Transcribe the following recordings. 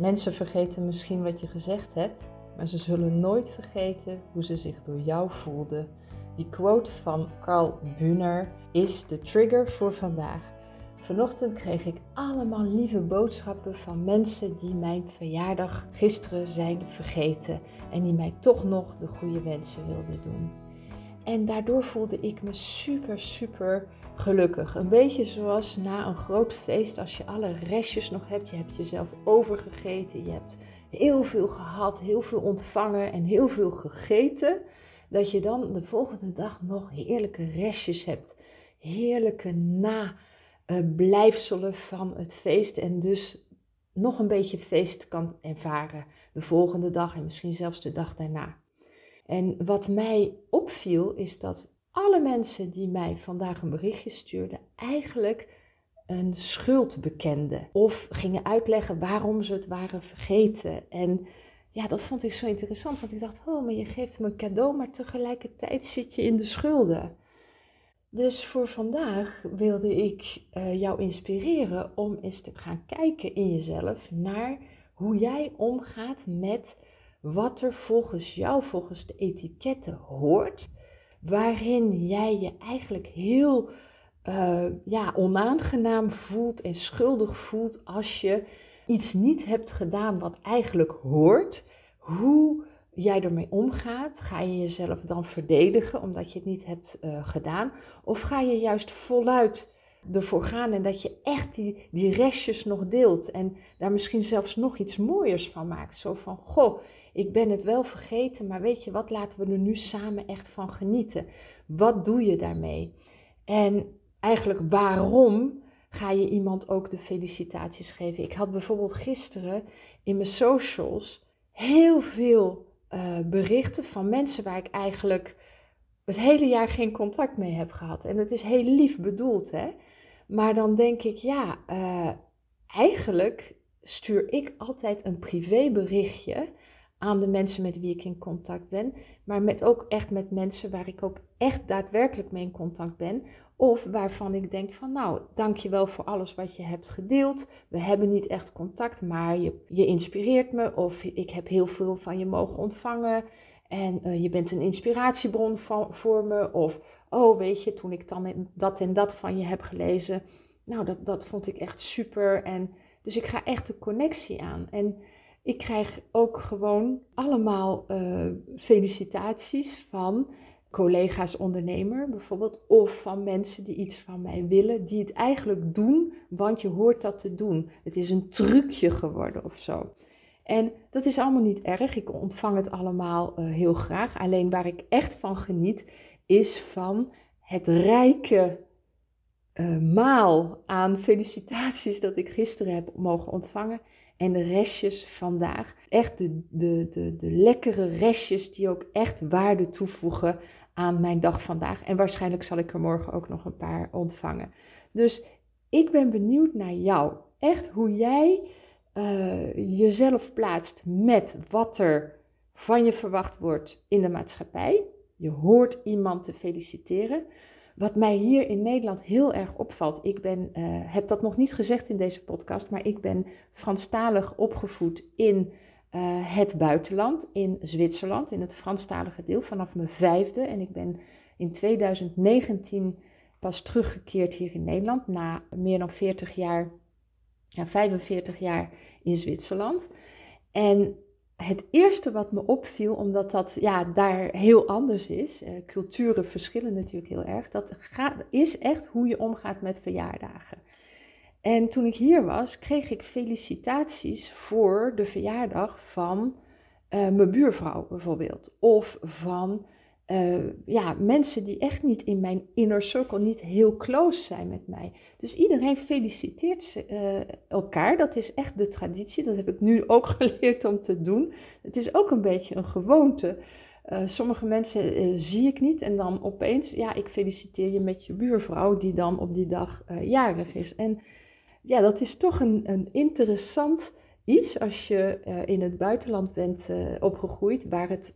Mensen vergeten misschien wat je gezegd hebt, maar ze zullen nooit vergeten hoe ze zich door jou voelden. Die quote van Carl Buhner is de trigger voor vandaag. Vanochtend kreeg ik allemaal lieve boodschappen van mensen die mijn verjaardag gisteren zijn vergeten en die mij toch nog de goede wensen wilden doen. En daardoor voelde ik me super, super gelukkig. Een beetje zoals na een groot feest, als je alle restjes nog hebt. Je hebt jezelf overgegeten, je hebt heel veel gehad, heel veel ontvangen en heel veel gegeten. Dat je dan de volgende dag nog heerlijke restjes hebt. Heerlijke nablijfselen van het feest. En dus nog een beetje feest kan ervaren de volgende dag en misschien zelfs de dag daarna. En wat mij opviel is dat alle mensen die mij vandaag een berichtje stuurden, eigenlijk een schuld bekenden. Of gingen uitleggen waarom ze het waren vergeten. En ja, dat vond ik zo interessant, want ik dacht, oh, maar je geeft me een cadeau, maar tegelijkertijd zit je in de schulden. Dus voor vandaag wilde ik uh, jou inspireren om eens te gaan kijken in jezelf naar hoe jij omgaat met wat er volgens jou, volgens de etiketten hoort waarin jij je eigenlijk heel uh, ja, onaangenaam voelt en schuldig voelt als je iets niet hebt gedaan wat eigenlijk hoort. Hoe jij ermee omgaat, ga je jezelf dan verdedigen omdat je het niet hebt uh, gedaan? Of ga je juist voluit ervoor gaan en dat je echt die, die restjes nog deelt en daar misschien zelfs nog iets mooiers van maakt? Zo van, goh, ik ben het wel vergeten, maar weet je wat, laten we er nu samen echt van genieten. Wat doe je daarmee? En eigenlijk waarom ga je iemand ook de felicitaties geven? Ik had bijvoorbeeld gisteren in mijn socials heel veel uh, berichten van mensen waar ik eigenlijk het hele jaar geen contact mee heb gehad. En het is heel lief bedoeld, hè? Maar dan denk ik, ja, uh, eigenlijk stuur ik altijd een privéberichtje aan de mensen met wie ik in contact ben, maar met ook echt met mensen waar ik ook echt daadwerkelijk mee in contact ben. Of waarvan ik denk van nou, dankjewel voor alles wat je hebt gedeeld. We hebben niet echt contact, maar je, je inspireert me. Of ik heb heel veel van je mogen ontvangen. En uh, je bent een inspiratiebron voor me. Of oh, weet je, toen ik dan dat en dat van je heb gelezen. Nou, dat, dat vond ik echt super. En dus ik ga echt de connectie aan. En ik krijg ook gewoon allemaal uh, felicitaties van collega's ondernemer bijvoorbeeld, of van mensen die iets van mij willen, die het eigenlijk doen, want je hoort dat te doen. Het is een trucje geworden of zo. En dat is allemaal niet erg, ik ontvang het allemaal uh, heel graag. Alleen waar ik echt van geniet, is van het rijke uh, maal aan felicitaties dat ik gisteren heb mogen ontvangen en de restjes vandaag. Echt de, de, de, de lekkere restjes die ook echt waarde toevoegen aan mijn dag vandaag. En waarschijnlijk zal ik er morgen ook nog een paar ontvangen. Dus ik ben benieuwd naar jou. Echt hoe jij uh, jezelf plaatst met wat er van je verwacht wordt in de maatschappij. Je hoort iemand te feliciteren. Wat mij hier in Nederland heel erg opvalt, ik ben, uh, heb dat nog niet gezegd in deze podcast, maar ik ben Franstalig opgevoed in uh, het buitenland, in Zwitserland, in het Franstalige deel, vanaf mijn vijfde. En ik ben in 2019 pas teruggekeerd hier in Nederland, na meer dan 40 jaar, ja, 45 jaar in Zwitserland. En het eerste wat me opviel, omdat dat ja, daar heel anders is, uh, culturen verschillen natuurlijk heel erg, dat gaat, is echt hoe je omgaat met verjaardagen. En toen ik hier was, kreeg ik felicitaties voor de verjaardag van uh, mijn buurvrouw bijvoorbeeld, of van uh, ja, mensen die echt niet in mijn inner circle, niet heel close zijn met mij. Dus iedereen feliciteert uh, elkaar. Dat is echt de traditie. Dat heb ik nu ook geleerd om te doen. Het is ook een beetje een gewoonte. Uh, sommige mensen zie ik niet en dan opeens, ja, ik feliciteer je met je buurvrouw die dan op die dag jarig is. En ja, dat is toch een, een interessant iets als je in het buitenland bent opgegroeid, waar het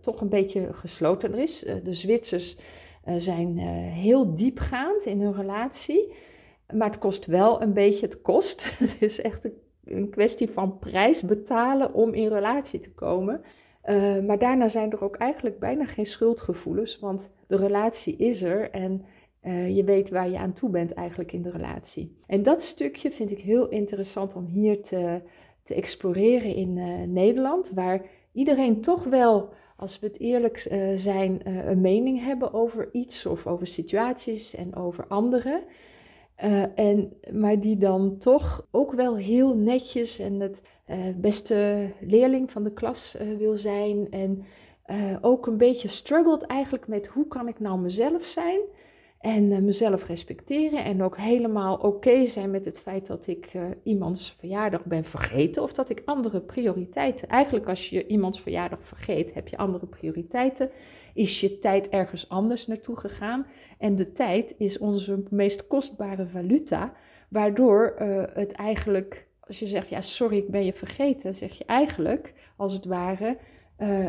toch een beetje gesloten is. Uh, de Zwitsers uh, zijn heel diepgaand in hun relatie. Maar het kost wel een beetje, het kost. het is echt een kwestie van prijs betalen om in relatie te komen. Maar daarna zijn er ook eigenlijk bijna geen schuldgevoelens, want de relatie is er en je weet waar je aan toe bent eigenlijk in de relatie. En dat stukje vind ik heel interessant om hier te, te exploreren in Nederland, waar iedereen toch wel, als we het eerlijk uh, zijn, een mening hebben over iets of over situaties en over anderen. en, maar die dan toch ook wel heel netjes en het beste leerling van de klas wil zijn. En ook een beetje struggelt eigenlijk met hoe kan ik nou mezelf zijn en uh, mezelf respecteren en ook helemaal oké zijn met het feit dat ik uh, iemands verjaardag ben vergeten of dat ik andere prioriteiten. Eigenlijk als je iemands verjaardag vergeet, heb je andere prioriteiten. Is je tijd ergens anders naartoe gegaan. En de tijd is onze meest kostbare valuta, waardoor uh, het eigenlijk, als je zegt, ja sorry, ik ben je vergeten, zeg je eigenlijk als het ware,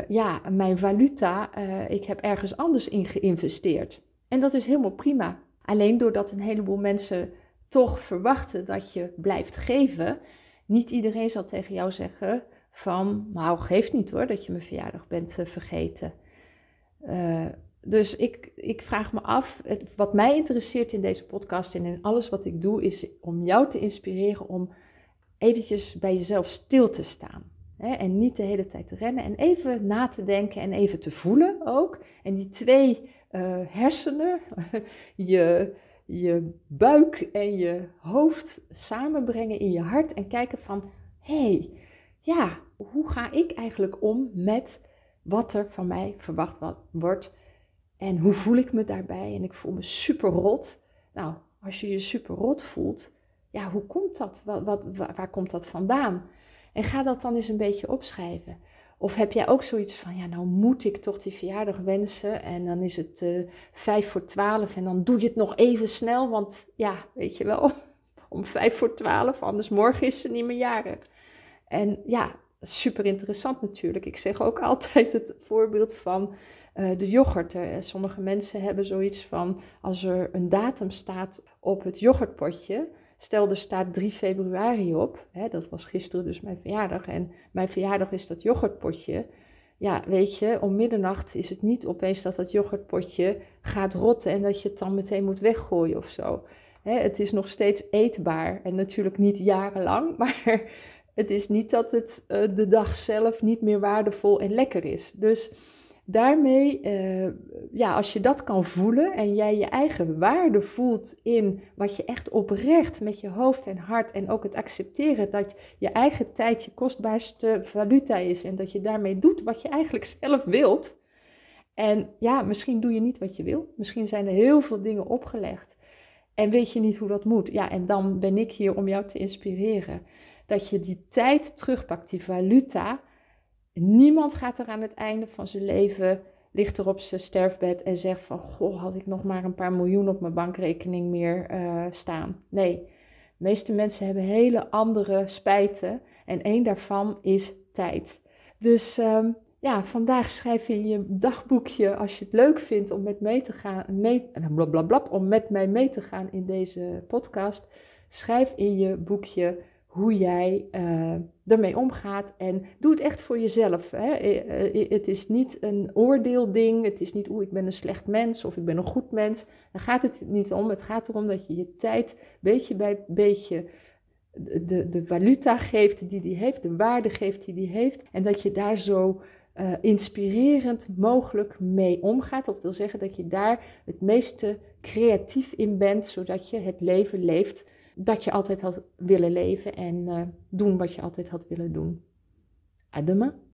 ja, mijn valuta, ik heb ergens anders in geïnvesteerd. En dat is helemaal prima. Alleen doordat een heleboel mensen toch verwachten dat je blijft geven, niet iedereen zal tegen jou zeggen van, nou geef niet hoor dat je mijn verjaardag bent uh, vergeten. Uh, dus ik, ik vraag me af, wat mij interesseert in deze podcast en in alles wat ik doe, is om jou te inspireren om eventjes bij jezelf stil te staan. Hè, en niet de hele tijd te rennen en even na te denken en even te voelen ook. En die twee uh, hersenen, je, je buik en je hoofd samenbrengen in je hart en kijken van, hé, hey, ja, hoe ga ik eigenlijk om met wat er van mij verwacht wordt en hoe voel ik me daarbij en ik voel me super rot. Nou, als je je super rot voelt, ja, hoe komt dat? Wat, wat, waar komt dat vandaan? En ga dat dan eens een beetje opschrijven. Of heb jij ook zoiets van, ja, nou moet ik toch die verjaardag wensen en dan is het uh, vijf voor twaalf en dan doe je het nog even snel, want ja, weet je wel, om vijf voor twaalf, anders morgen is ze niet meer jarig. En ja, super interessant natuurlijk. Ik zeg ook altijd het voorbeeld van uh, de yoghurt. Sommige mensen hebben zoiets van, als er een datum staat op het yoghurtpotje, Stel, er staat 3 februari op. Hè, dat was gisteren dus mijn verjaardag. En mijn verjaardag is dat yoghurtpotje. Ja, weet je, om middernacht is het niet opeens dat dat yoghurtpotje gaat rotten en dat je het dan meteen moet weggooien of zo. Hè, het is nog steeds eetbaar en natuurlijk niet jarenlang, maar het is niet dat het uh, de dag zelf niet meer waardevol en lekker is. Dus daarmee, uh, ja, als je dat kan voelen en jij je eigen waarde voelt in wat je echt oprecht met je hoofd en hart en ook het accepteren dat je eigen tijd je kostbaarste valuta is en dat je daarmee doet wat je eigenlijk zelf wilt. En ja, misschien doe je niet wat je wil. Misschien zijn er heel veel dingen opgelegd en weet je niet hoe dat moet. Ja, en dan ben ik hier om jou te inspireren. Dat je die tijd terugpakt, die valuta Niemand gaat er aan het einde van zijn leven, ligt er op zijn sterfbed en zegt van, goh, had ik nog maar een paar miljoen op mijn bankrekening meer uh, staan. Nee, de meeste mensen hebben hele andere spijten en één daarvan is tijd. Dus um, ja, vandaag schrijf in je dagboekje, als je het leuk vindt om met mee te gaan, mee, blablabla, om met mij mee te gaan in deze podcast, schrijf in je boekje hoe jij uh, ermee omgaat. En doe het echt voor jezelf. Hè. Eh, eh, het is niet een oordeelding. Het is niet, oeh, ik ben een slecht mens of ik ben een goed mens. Daar gaat het niet om. Het gaat erom dat je je tijd beetje bij beetje de, de valuta geeft die die heeft, de waarde geeft die die heeft. En dat je daar zo uh, inspirerend mogelijk mee omgaat. Dat wil zeggen dat je daar het meeste creatief in bent, zodat je het leven leeft dat je altijd had willen leven en uh, doen wat je altijd had willen doen. Adema.